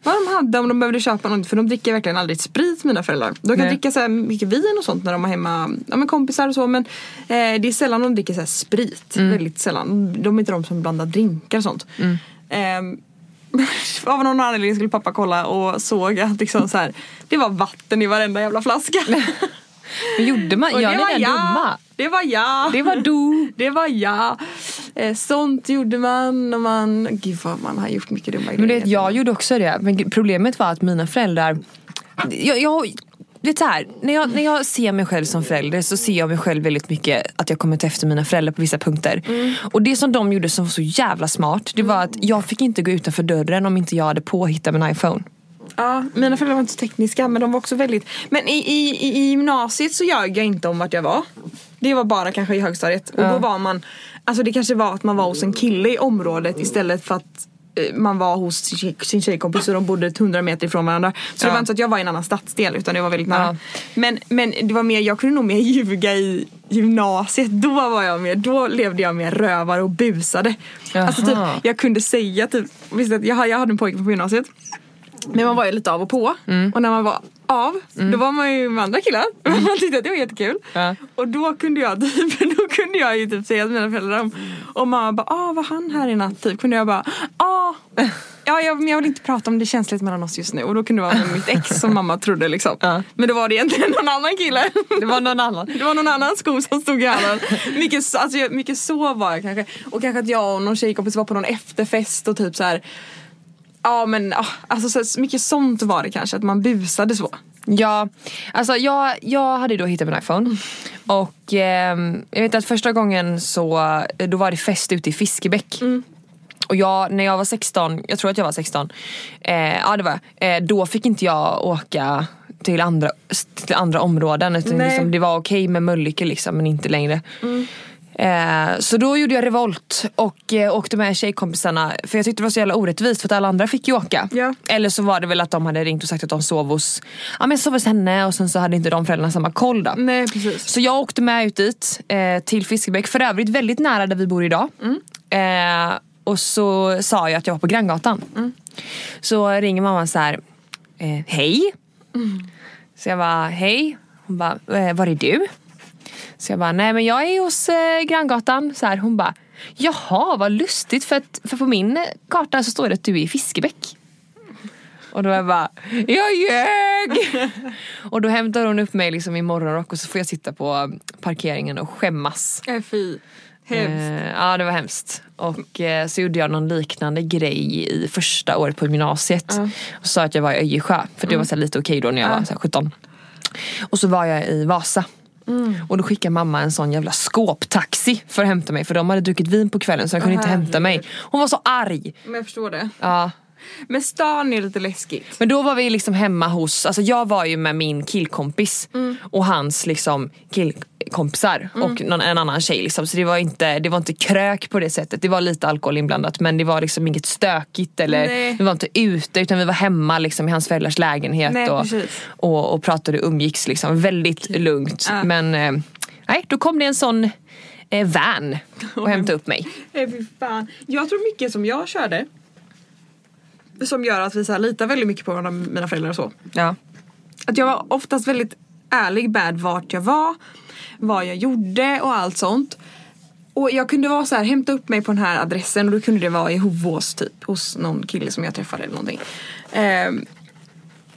vad de hade om de behövde köpa något. För de dricker verkligen aldrig sprit mina föräldrar. De kan Nej. dricka så mycket vin och sånt när de har hemma ja, med kompisar och så. Men eh, det är sällan de dricker så här sprit. Väldigt sällan. De är inte de som blandar drinkar och sånt. Ehm, av någon anledning skulle pappa kolla och såg att liksom så här, det var vatten i varenda jävla flaska. Men gjorde man, Och gör det ni var den jag. dumma? Det var jag. Det var du. Det var jag. Eh, sånt gjorde man och man, gud vad man har gjort mycket dumma Men du grejer. vet, jag gjorde också det. Men problemet var att mina föräldrar... Jag, jag, är så här, när, jag, när jag ser mig själv som förälder så ser jag mig själv väldigt mycket att jag kommit efter mina föräldrar på vissa punkter. Och det som de gjorde som var så jävla smart det var att jag fick inte gå utanför dörren om inte jag hade påhittat min iPhone. Ja, mina föräldrar var inte så tekniska men de var också väldigt Men i, i, i, gymnasiet så ljög jag inte om vart jag var Det var bara kanske i högstadiet och då var man Alltså det kanske var att man var hos en kille i området istället för att eh, man var hos sin tjej- sin tjejkompis och de bodde 100 meter ifrån varandra. Så det Ja. var inte så att jag var i en annan stadsdel utan det var väldigt nära. Ja. Men, men det var mer, jag kunde nog mer ljuga i gymnasiet. Då var jag mer, då levde jag mer rövare och busade. Alltså typ, Jaha. jag kunde säga typ, visst jag, jag hade en pojke på gymnasiet. Men man var ju lite av och på. Mm. Och när man var av, då var man ju med andra killar. Man tyckte att det var jättekul. Ja. Och då kunde jag typ, då kunde jag ju typ säga till mina föräldrar om, och mamma bara, ah var han här i natt? Typ kunde jag bara, ah Ja, jag, men jag vill inte prata om det känsligt mellan oss just nu och då kunde det vara mitt ex som mamma trodde liksom. Ja. Men då var det egentligen någon annan kille. Det var någon annan. Det var någon annan sko som stod i hallen. Mycket, så- alltså, mycket så var jag kanske. Och kanske att jag och någon tjejkompis var på någon efterfest och typ så här. Ja men ah, alltså så mycket sånt var det kanske, att man busade så. Ja, alltså jag, jag hade då hittat min iPhone. Och ehm, jag vet att första gången så då var det fest ute i Fiskebäck. Och jag, när jag var 16, jag tror att jag var 16, eh, ja det var eh, då fick inte jag åka till andra, till andra områden. Utan liksom, det var okej med Mölnlycke liksom, men inte längre. Eh, så då gjorde jag revolt och eh, åkte med tjejkompisarna för jag tyckte det var så jävla orättvist för att alla andra fick ju åka. Ja. Eller så var det väl att de hade ringt och sagt att de sov hos, ja, men sov hos henne och sen så hade inte de föräldrarna samma koll då. Nej precis. Så jag åkte med ut dit eh, till Fiskebäck, för övrigt väldigt nära där vi bor idag. Eh, och så sa jag att jag var på Granngatan. Så ringer mamma så här, hej. Så jag bara, hej. Hon bara, var är du? Så jag bara, nej men jag är hos eh, Granngatan. Så här, hon bara, jaha vad lustigt för, att, för på min karta så står det att du är i Fiskebäck. Och då är jag bara, jag ljög! och då hämtar hon upp mig liksom i morgonrock och så får jag sitta på parkeringen och skämmas. Nej fy. Hemskt. Eh, ja det var hemskt. Och eh, så gjorde jag någon liknande grej i första året på gymnasiet. Och sa att jag var i Öjersjö, för det var så lite okej då när jag var så här 17. Och så var jag i Vasa. Och då skickade mamma en sån jävla skåptaxi för att hämta mig för de hade druckit vin på kvällen så de kunde inte hämta mig. Hon var så arg. Men jag förstår det. Ja. Men stan är lite läskigt. Men då var vi liksom hemma hos, alltså jag var ju med min killkompis och hans liksom killkompisar och någon, en annan tjej liksom. Så det var, inte, det var inte krök på det sättet. Det var lite alkohol inblandat men det var liksom inget stökigt eller Nej. vi var inte ute utan vi var hemma liksom i hans föräldrars lägenhet Nej, och, och, och pratade och umgicks liksom. Väldigt lugnt. Ja. Men eh, nej, då kom det en sån eh, van och hämtade upp mig. Nej fy fan. Jag tror mycket som jag körde. Som gör att vi så här litar väldigt mycket på varandra, mina föräldrar och så. Ja. Att jag var oftast väldigt ärlig med vart jag var, vad jag gjorde och allt sånt. Och jag kunde vara så här, hämta upp mig på den här adressen och då kunde det vara i Hovås typ hos någon kille som jag träffade eller någonting. Ehm,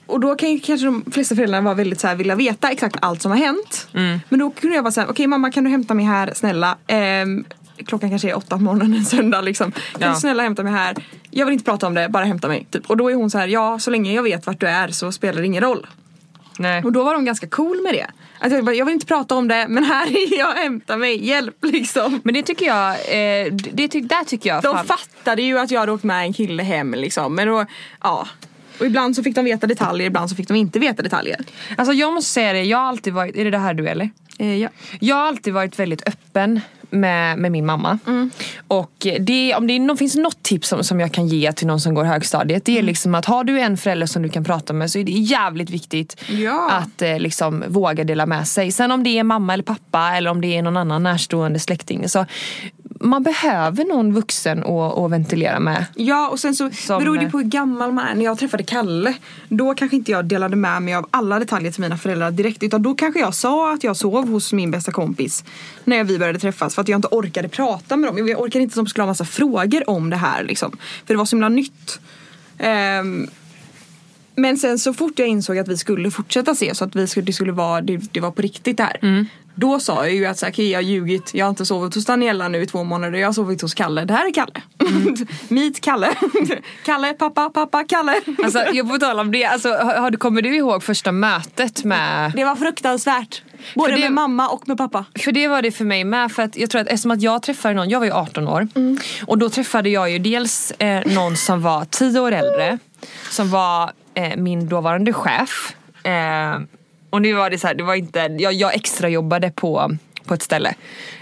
och då kan ju kanske de flesta föräldrarna vara väldigt så här, vilja veta exakt allt som har hänt. Men då kunde jag vara så här, okej mamma kan du hämta mig här snälla. Ehm, klockan kanske är åtta på morgonen en söndag liksom. Kan Ja. du snälla hämta mig här? Jag vill inte prata om det, bara hämta mig. Typ. Och då är hon så här, ja så länge jag vet vart du är så spelar det ingen roll. Nej. Och då var de ganska cool med det. Att jag, bara, jag vill inte prata om det men här är jag, hämta mig, hjälp liksom. Men det tycker jag, eh, det ty- där tycker jag De fan- fattade ju att jag hade åkt med en kille hem liksom. Men då, ja. Och ibland så fick de veta detaljer, ibland så fick de inte veta detaljer. Alltså jag måste säga det, jag har alltid varit, är det det här du eller? Eh, ja. Jag har alltid varit väldigt öppen med, med min mamma. Och det, om det är, finns något tips som, som jag kan ge till någon som går högstadiet det är liksom att har du en förälder som du kan prata med så är det jävligt viktigt Ja. att eh, liksom våga dela med sig. Sen om det är mamma eller pappa eller om det är någon annan närstående släkting. Så man behöver någon vuxen att, att ventilera med. Ja och sen så Som- beror det på hur gammal man är. När jag träffade Kalle då kanske inte jag delade med mig av alla detaljer till mina föräldrar direkt. Utan då kanske jag sa att jag sov hos min bästa kompis när vi började träffas. För att jag inte orkade prata med dem. Jag orkade inte att de skulle ha massa frågor om det här liksom. För det var så himla nytt. Ehm, men sen så fort jag insåg att vi skulle fortsätta se så att vi skulle, det skulle vara, det, det var på riktigt där. Då sa jag ju att så här, okej, jag har ljugit, jag har inte sovit hos Daniela nu i två månader, jag har sovit hos Kalle. Det här är Kalle. Meet Kalle. Kalle, pappa, pappa, Kalle. Alltså, jag får tala om det, alltså, har, kommer du ihåg första mötet med Det var fruktansvärt. Både det- med mamma och med pappa. För det var det för mig med. För att jag tror att eftersom att jag träffade någon, jag var ju 18 år. Och då träffade jag ju dels eh, någon som var 10 år äldre. Som var eh, min dåvarande chef. Eh, och nu var det så här, det var inte, jag, jag extra jobbade på, på ett ställe.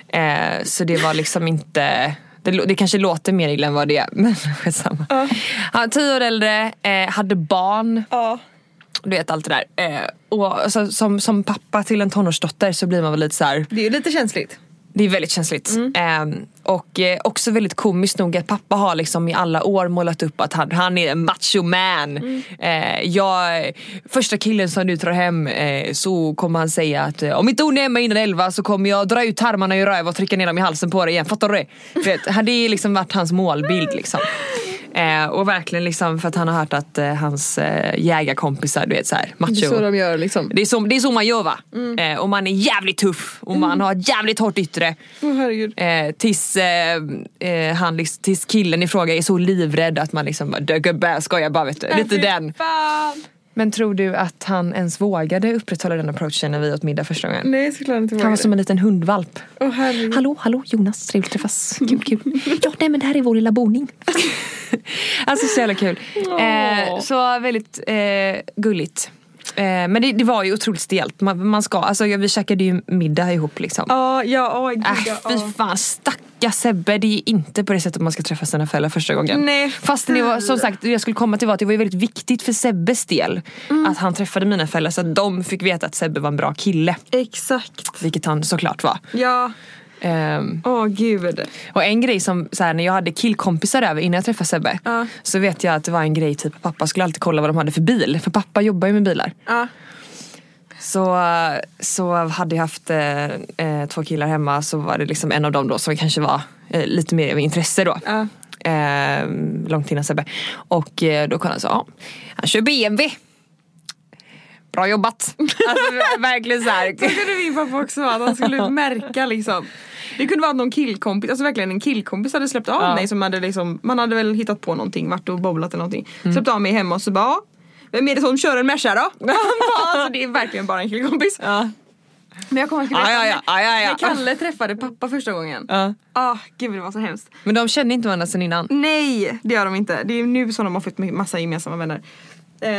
Eh, så det var liksom inte det, det kanske låter mer illa än vad det är men skitsamma. Han var 10 år äldre, eh, hade barn. Ja. Du vet allt det där. Eh, och alltså, som, som pappa till en tonårsdotter så blir man väl lite så här. Det är ju lite känsligt. Det är väldigt känsligt. Ehm, och eh, också väldigt komiskt nog att pappa har liksom i alla år målat upp att han, han är en macho man. Eh, jag, första killen som du tar hem eh, så kommer han säga att eh, om inte hon är hemma innan elva så kommer jag dra ut tarmarna i röv och trycka ner dem i halsen på dig igen. Fattar du det? Vet, det har liksom varit hans målbild liksom. Eh, och verkligen liksom för att han har hört att eh, hans eh, jägarkompisar, du vet såhär macho. de gör liksom. Det är, så, det är så man gör va? Eh, och man är jävligt tuff och man har ett jävligt hårt yttre. Eh, tills, eh, eh, han, tills killen i fråga är så livrädd att man liksom bara "Du, gubbe, skojar bara vet du. Lite den. Fan. Men tror du att han ens vågade upprätthålla den approachen när vi åt middag första gången? Nej såklart inte Han var som en liten hundvalp. Herregud. Hallå, hallå Jonas, trevligt att träffas. Kul, kul. Ja, nej men det här är vår lilla boning. alltså så jävla kul. Eh, så väldigt eh, gulligt. Eh, men det, det var ju otroligt stelt. Man, man ska, alltså, vi käkade ju middag ihop liksom. Ja, ja, åh gud. Äh, fy fan, stacka Sebbe. Det är inte på det sättet man ska träffa sina föräldrar första gången. Nej, Fast det var, som sagt, jag skulle komma till var att det var ju väldigt viktigt för Sebbes del att han träffade mina föräldrar så att de fick veta att Sebbe var en bra kille. Exakt. Vilket han såklart var. Ja. Ehm, Åh gud. och en grej som så här, när jag hade killkompisar över innan jag träffade Sebbe. Ja. Så vet jag att det var en grej typ pappa skulle alltid kolla vad de hade för bil. För pappa jobbar ju med bilar. Ja. Så, så hade jag haft eh, eh, två killar hemma så var det liksom en av dem då som kanske var eh, lite mer av intresse då. Ja. Eh, långt innan Sebbe. Och eh, då kollade han så, ja, han kör BMW. Bra jobbat. Alltså verkligen så här. Så kunde min pappa också vara, att han skulle märka liksom. Det kunde vara någon killkompis, alltså verkligen en killkompis hade släppt av Ja. mig som hade liksom, man hade väl hittat på någonting, varit och bowlat eller någonting. Släppt av mig hemma och så bara, "Ja, vem är det som kör en Merca då? Han bara, alltså, det är verkligen bara en killkompis. Ja. Men jag kommer ihåg ja, ja, ja. när Kalle träffade pappa första gången. Ja. Ah, gud det var så hemskt. Men de kände inte varandra sen innan. Nej, det gör de inte. Det är nu som de har fått massa gemensamma vänner. Eh,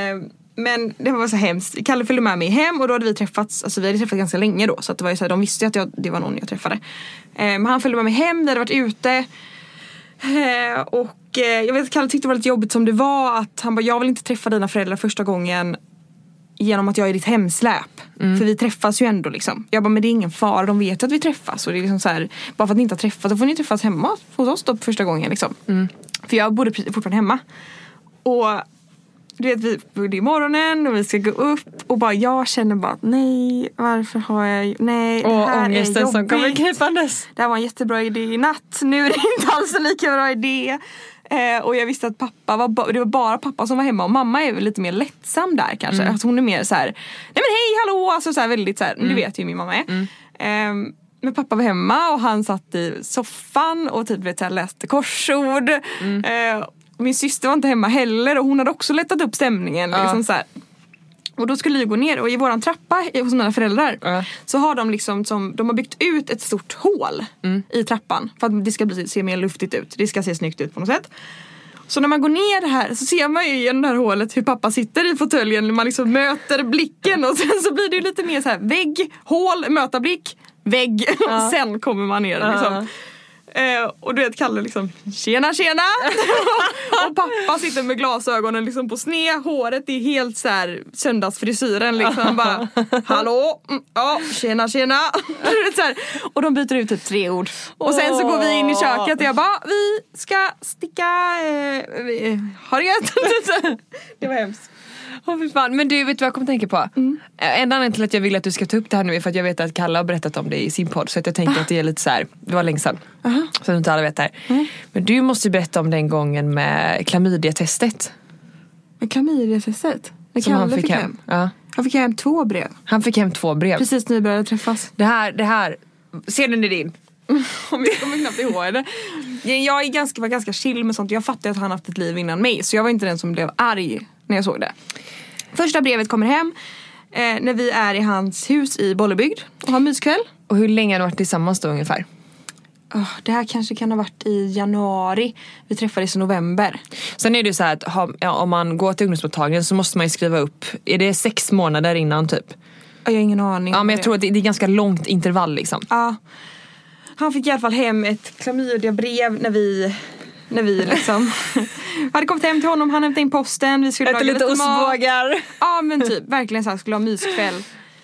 men det var så hemskt. Kalle följde med mig hem och då hade vi träffats, alltså vi hade träffats ganska länge då. Så att det var ju så här, de visste ju att jag, det var någon jag träffade. Eh, men han följde med mig hem, vi hade varit ute. Eh, och eh, jag vet att Kalle tyckte det var lite jobbigt som det var. Att han bara, jag vill inte träffa dina föräldrar första gången genom att jag är ditt hemsläp. För vi träffas ju ändå liksom. Jag bara, men det är ingen fara, de vet ju att vi träffas. Och det är liksom så här, bara för att ni inte har träffats, då får ni träffas hemma hos oss då första gången liksom. För jag bodde fortfarande hemma. Och du vet, vi, det är morgonen och vi ska gå upp och bara jag känner bara nej, varför har jag, nej, det Och här är ångesten som kommer jobbigt. krypandes. Det här var en jättebra idé i natt, nu är det inte alls en lika bra idé. Eh, och jag visste att pappa var, det var bara pappa som var hemma och mamma är väl lite mer lättsam där kanske. Alltså hon är mer så här, nej men hej hallå, alltså så här väldigt så här, du vet ju hur min mamma är. Ehm, men pappa var hemma och han satt i soffan och typ vet, läste korsord. Eh, och min syster var inte hemma heller och hon hade också lättat upp stämningen. Ja. Liksom så här. Och då skulle vi gå ner och i våran trappa hos mina föräldrar Ja. så har de liksom som, de har byggt ut ett stort hål i trappan för att det ska bli, se mer luftigt ut. Det ska se snyggt ut på något sätt. Så när man går ner här så ser man ju genom det här hålet hur pappa sitter i fåtöljen. Man liksom möter blicken och sen så blir det ju lite mer så här vägg, hål, möta blick, vägg. Och sen kommer man ner liksom. Eh, och du vet Kalle liksom tjena tjena! Och pappa sitter med glasögonen liksom på sned, håret är helt så här söndagsfrisyren liksom. Bara hallå, mm, ja tjena tjena. Så här. Och de byter ut typ tre ord. Och sen så går vi in i köket och jag bara vi ska sticka, eh, vi, ha det gött. Det var hemskt Åh fy fan. Men du, vet du vad jag kommer tänka på? Eh, En anledning till att jag vill att du ska ta upp det här nu är för att jag vet att Kalle har berättat om det i sin podd. Så att jag tänker att det är lite så här, det var länge sedan. Så att inte alla vet det här. Men du måste ju berätta om den gången med klamydiatestet. Med klamydiatestet? När Som Kalle han fick fick hem. hem? Ja. Han fick hem två brev Han fick hem två brev. precis när vi började träffas Det här, det här, scenen är din. Om jag kommer knappt ihåg det. Jag är ganska, var ganska chill med sånt. Jag fattar att han haft ett liv innan mig. Så jag var inte den som blev arg när jag såg det. Första brevet kommer hem eh, när vi är i hans hus i Bollebygd och har myskväll. Och hur länge har ni varit tillsammans då ungefär? Oh, det här kanske kan ha varit i januari. Vi träffades i november. Sen är det ju så här att ha, ja, om man går till ungdomsmottagningen så måste man ju skriva upp, är det sex månader innan typ? Jag har ingen aning. Ja men jag det. tror att det, det är ganska långt intervall liksom. Ja. Han fick i alla fall hem ett klamydiabrev när vi när vi liksom hade kommit hem till honom, han hämtade in posten, vi skulle Äta laga lite ostbågar. Ja men typ, verkligen så här, skulle ha myskväll.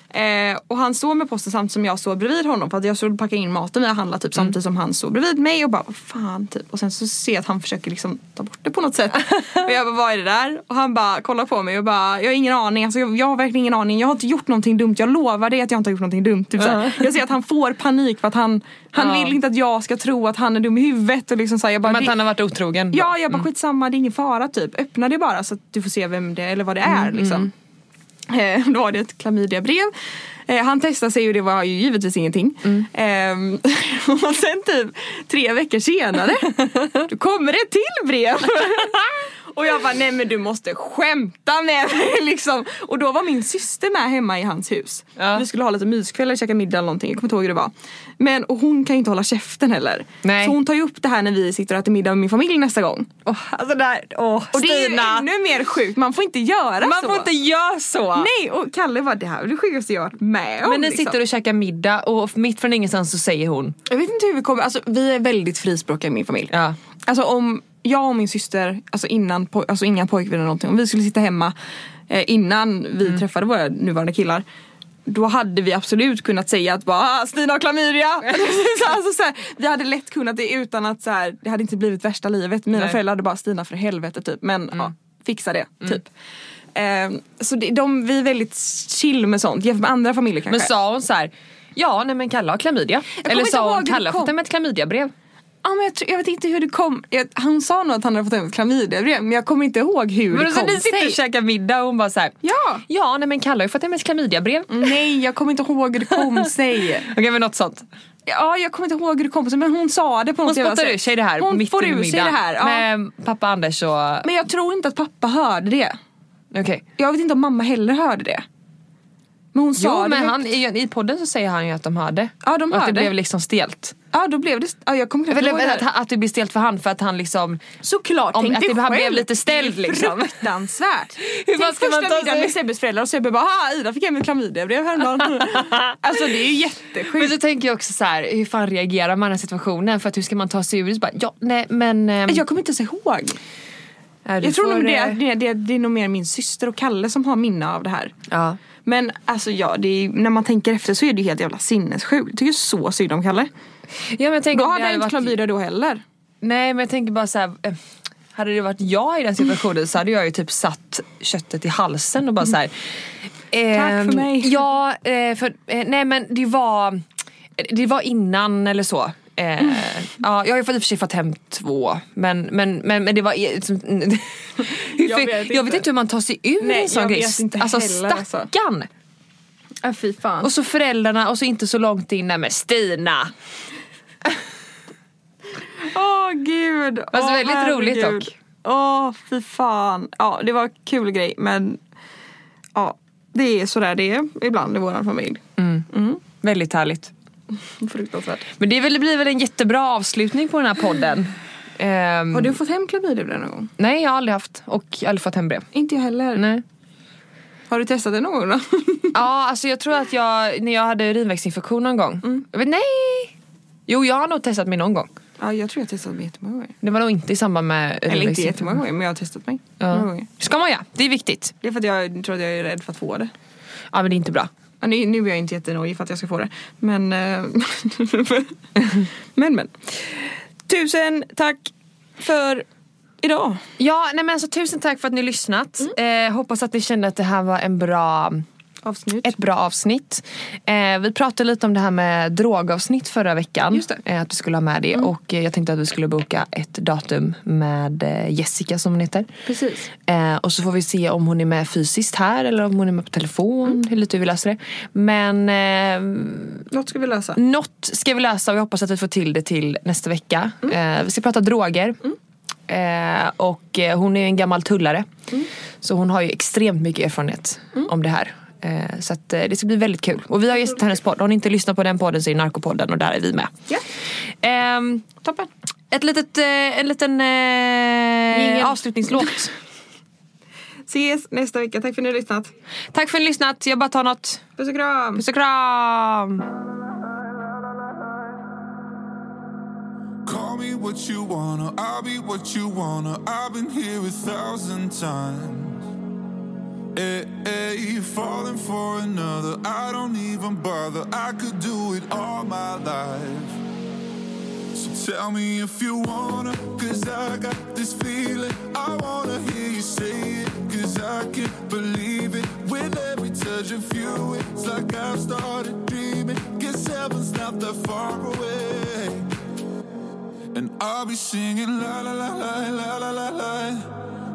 Eh, och han står med posten samtidigt som jag står bredvid honom för att jag skulle packa in maten vi har handlat typ samtidigt som han står bredvid mig och bara vad fan typ. Och sen så ser jag att han försöker liksom ta bort det på något sätt. och jag bara vad är det där? Och han bara kollar på mig och bara jag har ingen aning, alltså, jag, jag har verkligen ingen aning. Jag har inte gjort någonting dumt, jag lovar dig att jag inte har gjort någonting dumt. Typ. Jag ser att han får panik för att han, han Ja. vill inte att jag ska tro att han är dum i huvudet. Och liksom, så här, jag bara, Men att han har varit otrogen. Ja, jag bara skitsamma, det är ingen fara typ. Öppna det bara så att du får se vem det eller vad det är liksom. Eh, då var det ett klamydiabrev. Eh, han testade sig och det var ju givetvis ingenting. Eh, och sen typ tre veckor senare, då kommer det ett till brev. och jag bara, nej men du måste skämta med mig liksom. Och då var min syster med hemma i hans hus. Ja. Vi skulle ha lite myskväll eller käka middag eller någonting, jag kommer inte ihåg hur det var. Men och hon kan ju inte hålla käften heller. Nej. Så hon tar ju upp det här när vi sitter och äter middag med min familj nästa gång. Åh, alltså där, åh, Och det är ju Stina. ännu mer sjukt, man får inte göra Man så. får inte göra så. Nej och Kalle var det här är det sjukaste jag varit med om. Men ni liksom. sitter och käkar middag och mitt från ingenstans så säger hon. Jag vet inte hur vi kommer, alltså vi är väldigt frispråkiga i min familj. Ja. Alltså om jag och min syster, alltså innan, alltså inga pojkvänner eller någonting, om vi skulle sitta hemma eh, innan vi Mm. träffade våra nuvarande killar. då hade vi absolut kunnat säga att bara ah, Stina har klamydia. alltså, så här, vi hade lätt kunnat det utan att så här, det hade inte blivit värsta livet. Mina Nej. föräldrar hade bara Stina för helvete typ. Men ja, fixa det typ. Ehm, så det, de, vi är väldigt chill med sånt jämfört med andra familjer kanske. Men sa hon så här, ja nej men Kalle har klamydia. Eller sa hon Kalle har fått hem ett klamydiabrev. Ja, men jag, tror, jag vet inte hur det kom. Jag, han sa nog att han hade fått ett klamydiabrev men jag kommer inte ihåg hur Men det så kom ni sitter sig. och käkar middag och hon bara så här, Ja! ja nej men Kalle har ju fått ett klamydiabrev. Nej, jag kommer inte ihåg hur det kom sig. Okej men något sånt. Ja, jag kommer inte ihåg hur det kom sig men hon sa det på Hon något jävla spottar sätt. ur sig det här Hon mitt får sig middagen. det här. Ja. Med pappa Anders och... Men jag tror inte att pappa hörde det. Okej. Jag vet inte om mamma heller hörde det. Men hon sa Jo men han, i, i podden så säger han ju att de hörde. Ja, de och att det hörde. blev liksom stelt. Ja, då blev det... Ja, jag kommer inte ihåg det. att, att det blir stelt för han för att han liksom... Såklart, Om- tänk att det- han själv. blev lite ställd, liksom. Fruktansvärt. Hur tänk första ta middagen sig- med Sebbes föräldrar och Sebbe bara ha Ida fick hem ett klamydiabrev häromdagen. alltså det är ju Men jättesjukt. så tänker jag också så här, hur fan reagerar man i den situationen? För att hur ska man ta sig ur det? Bara, ja, nej men... ehm, Jag kommer inte ens ihåg. ja, Jag tror nog det, eh, det, det, det är nog mer min syster och Kalle som har minne av det här. Ja. Men alltså ja, är, när man tänker efter så är det ju helt jävla sinnessjukt. Jag tycker så synd om Kalle. ja men jag tänker Då hade jag inte varit- klamydia då heller. Nej men jag tänker bara så här. eh, Hade det varit jag i den situationen så hade jag ju typ satt köttet i halsen och bara så här. Tack för mig. Ja, eh, för, eh, nej men det var, det var innan eller så. Eh, ja, jag har i och för sig fått hem två men, men, men, men det var... Som, hur, Jag vet jag vet inte. hur man tar sig ur Nej, en sån grej. alltså heller, alltså. stackarn! Äh, fy fan. Och så föräldrarna och så inte så långt in, nej men Stina! Åh gud. Fast Åh, väldigt roligt herregud. dock. Åh fy fan. Ja det var en kul grej men ja det är sådär det är ibland i våran familj. Väldigt härligt. Fruktansvärt. Men det väl- blir väl en jättebra avslutning på den här podden. Ehm, Har du fått hem klamydiabrev någon gång? Nej jag har aldrig haft och aldrig fått hem brev. Inte jag heller. Nej. Har du testat det någon gång då? Ja alltså jag tror att jag, när jag hade urinvägsinfektion någon gång. Mm. Jag vet, nej! Jo jag har nog testat mig någon gång. ja jag tror jag har testat mig jättemånga gånger. Det var nog inte i samband med Eller inte jättemånga gånger men jag har testat mig. Några Ja. gånger. Ska man göra, det är viktigt. Det är för att jag tror att jag är rädd för att få det. Ja men det är inte bra. Nu, nu är jag inte jättenojig för att jag ska få det. Men, eh, men, men. Tusen tack för idag. Ja nej men alltså tusen tack för att ni lyssnat. Mm. Eh, hoppas att ni kände att det här var en bra Avsnitt. ett bra avsnitt. Eh, vi pratade lite om det här med drogavsnitt förra veckan. Mm. Eh, att du skulle ha med det. Och eh, jag tänkte att vi skulle boka ett datum med eh, Jessica som hon heter. Precis. Eh, och så får vi se om hon är med fysiskt här eller om hon är med på telefon. Mm. Hur lite vi löser det. Men eh, Något ska vi lösa. något ska vi lösa och jag hoppas att vi får till det till nästa vecka. Mm. Eh, vi ska prata droger. Eh, och hon är en gammal tullare. Mm. Så hon har ju extremt mycket erfarenhet om det här. Eh, så att, eh, det ska bli väldigt kul. Och vi har gästat hennes podd. Har ni inte lyssnat på den podden så är det Narkopodden och där är vi med. Ja. Ehm, Toppen. ett litet, eh, en liten eh, avslutningslåt. Ses nästa vecka. Tack för att ni har lyssnat. Tack för att ni har lyssnat. Jag bara tar något. Puss och kram. Puss och kram! Call me what you wanna, I'll be what you wanna. I've been here a thousand times. Eh, eh, hey, hey, falling for another. I don't even bother. I could do it all my life. So tell me if you wanna, cause I got this feeling. I wanna hear you say it, cause I can't believe it. With every touch of you, it's like I've started dreaming. Guess heaven's not that far away. And I'll be singing la la la la la la la la.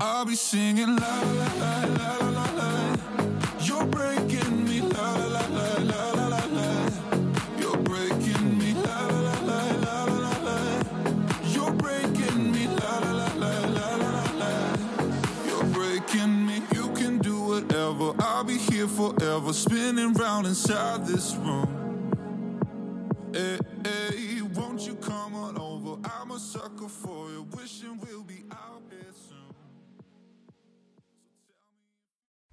I'll be singing la la la la la la. la. You're breaking me la la la la la la la. You're breaking me la la la la la la. You're breaking me la la la la la la la. You're breaking me. You can do whatever. I'll be here forever, spinning round inside this room. Hey, hey, won't you come on over? I'm a sucker.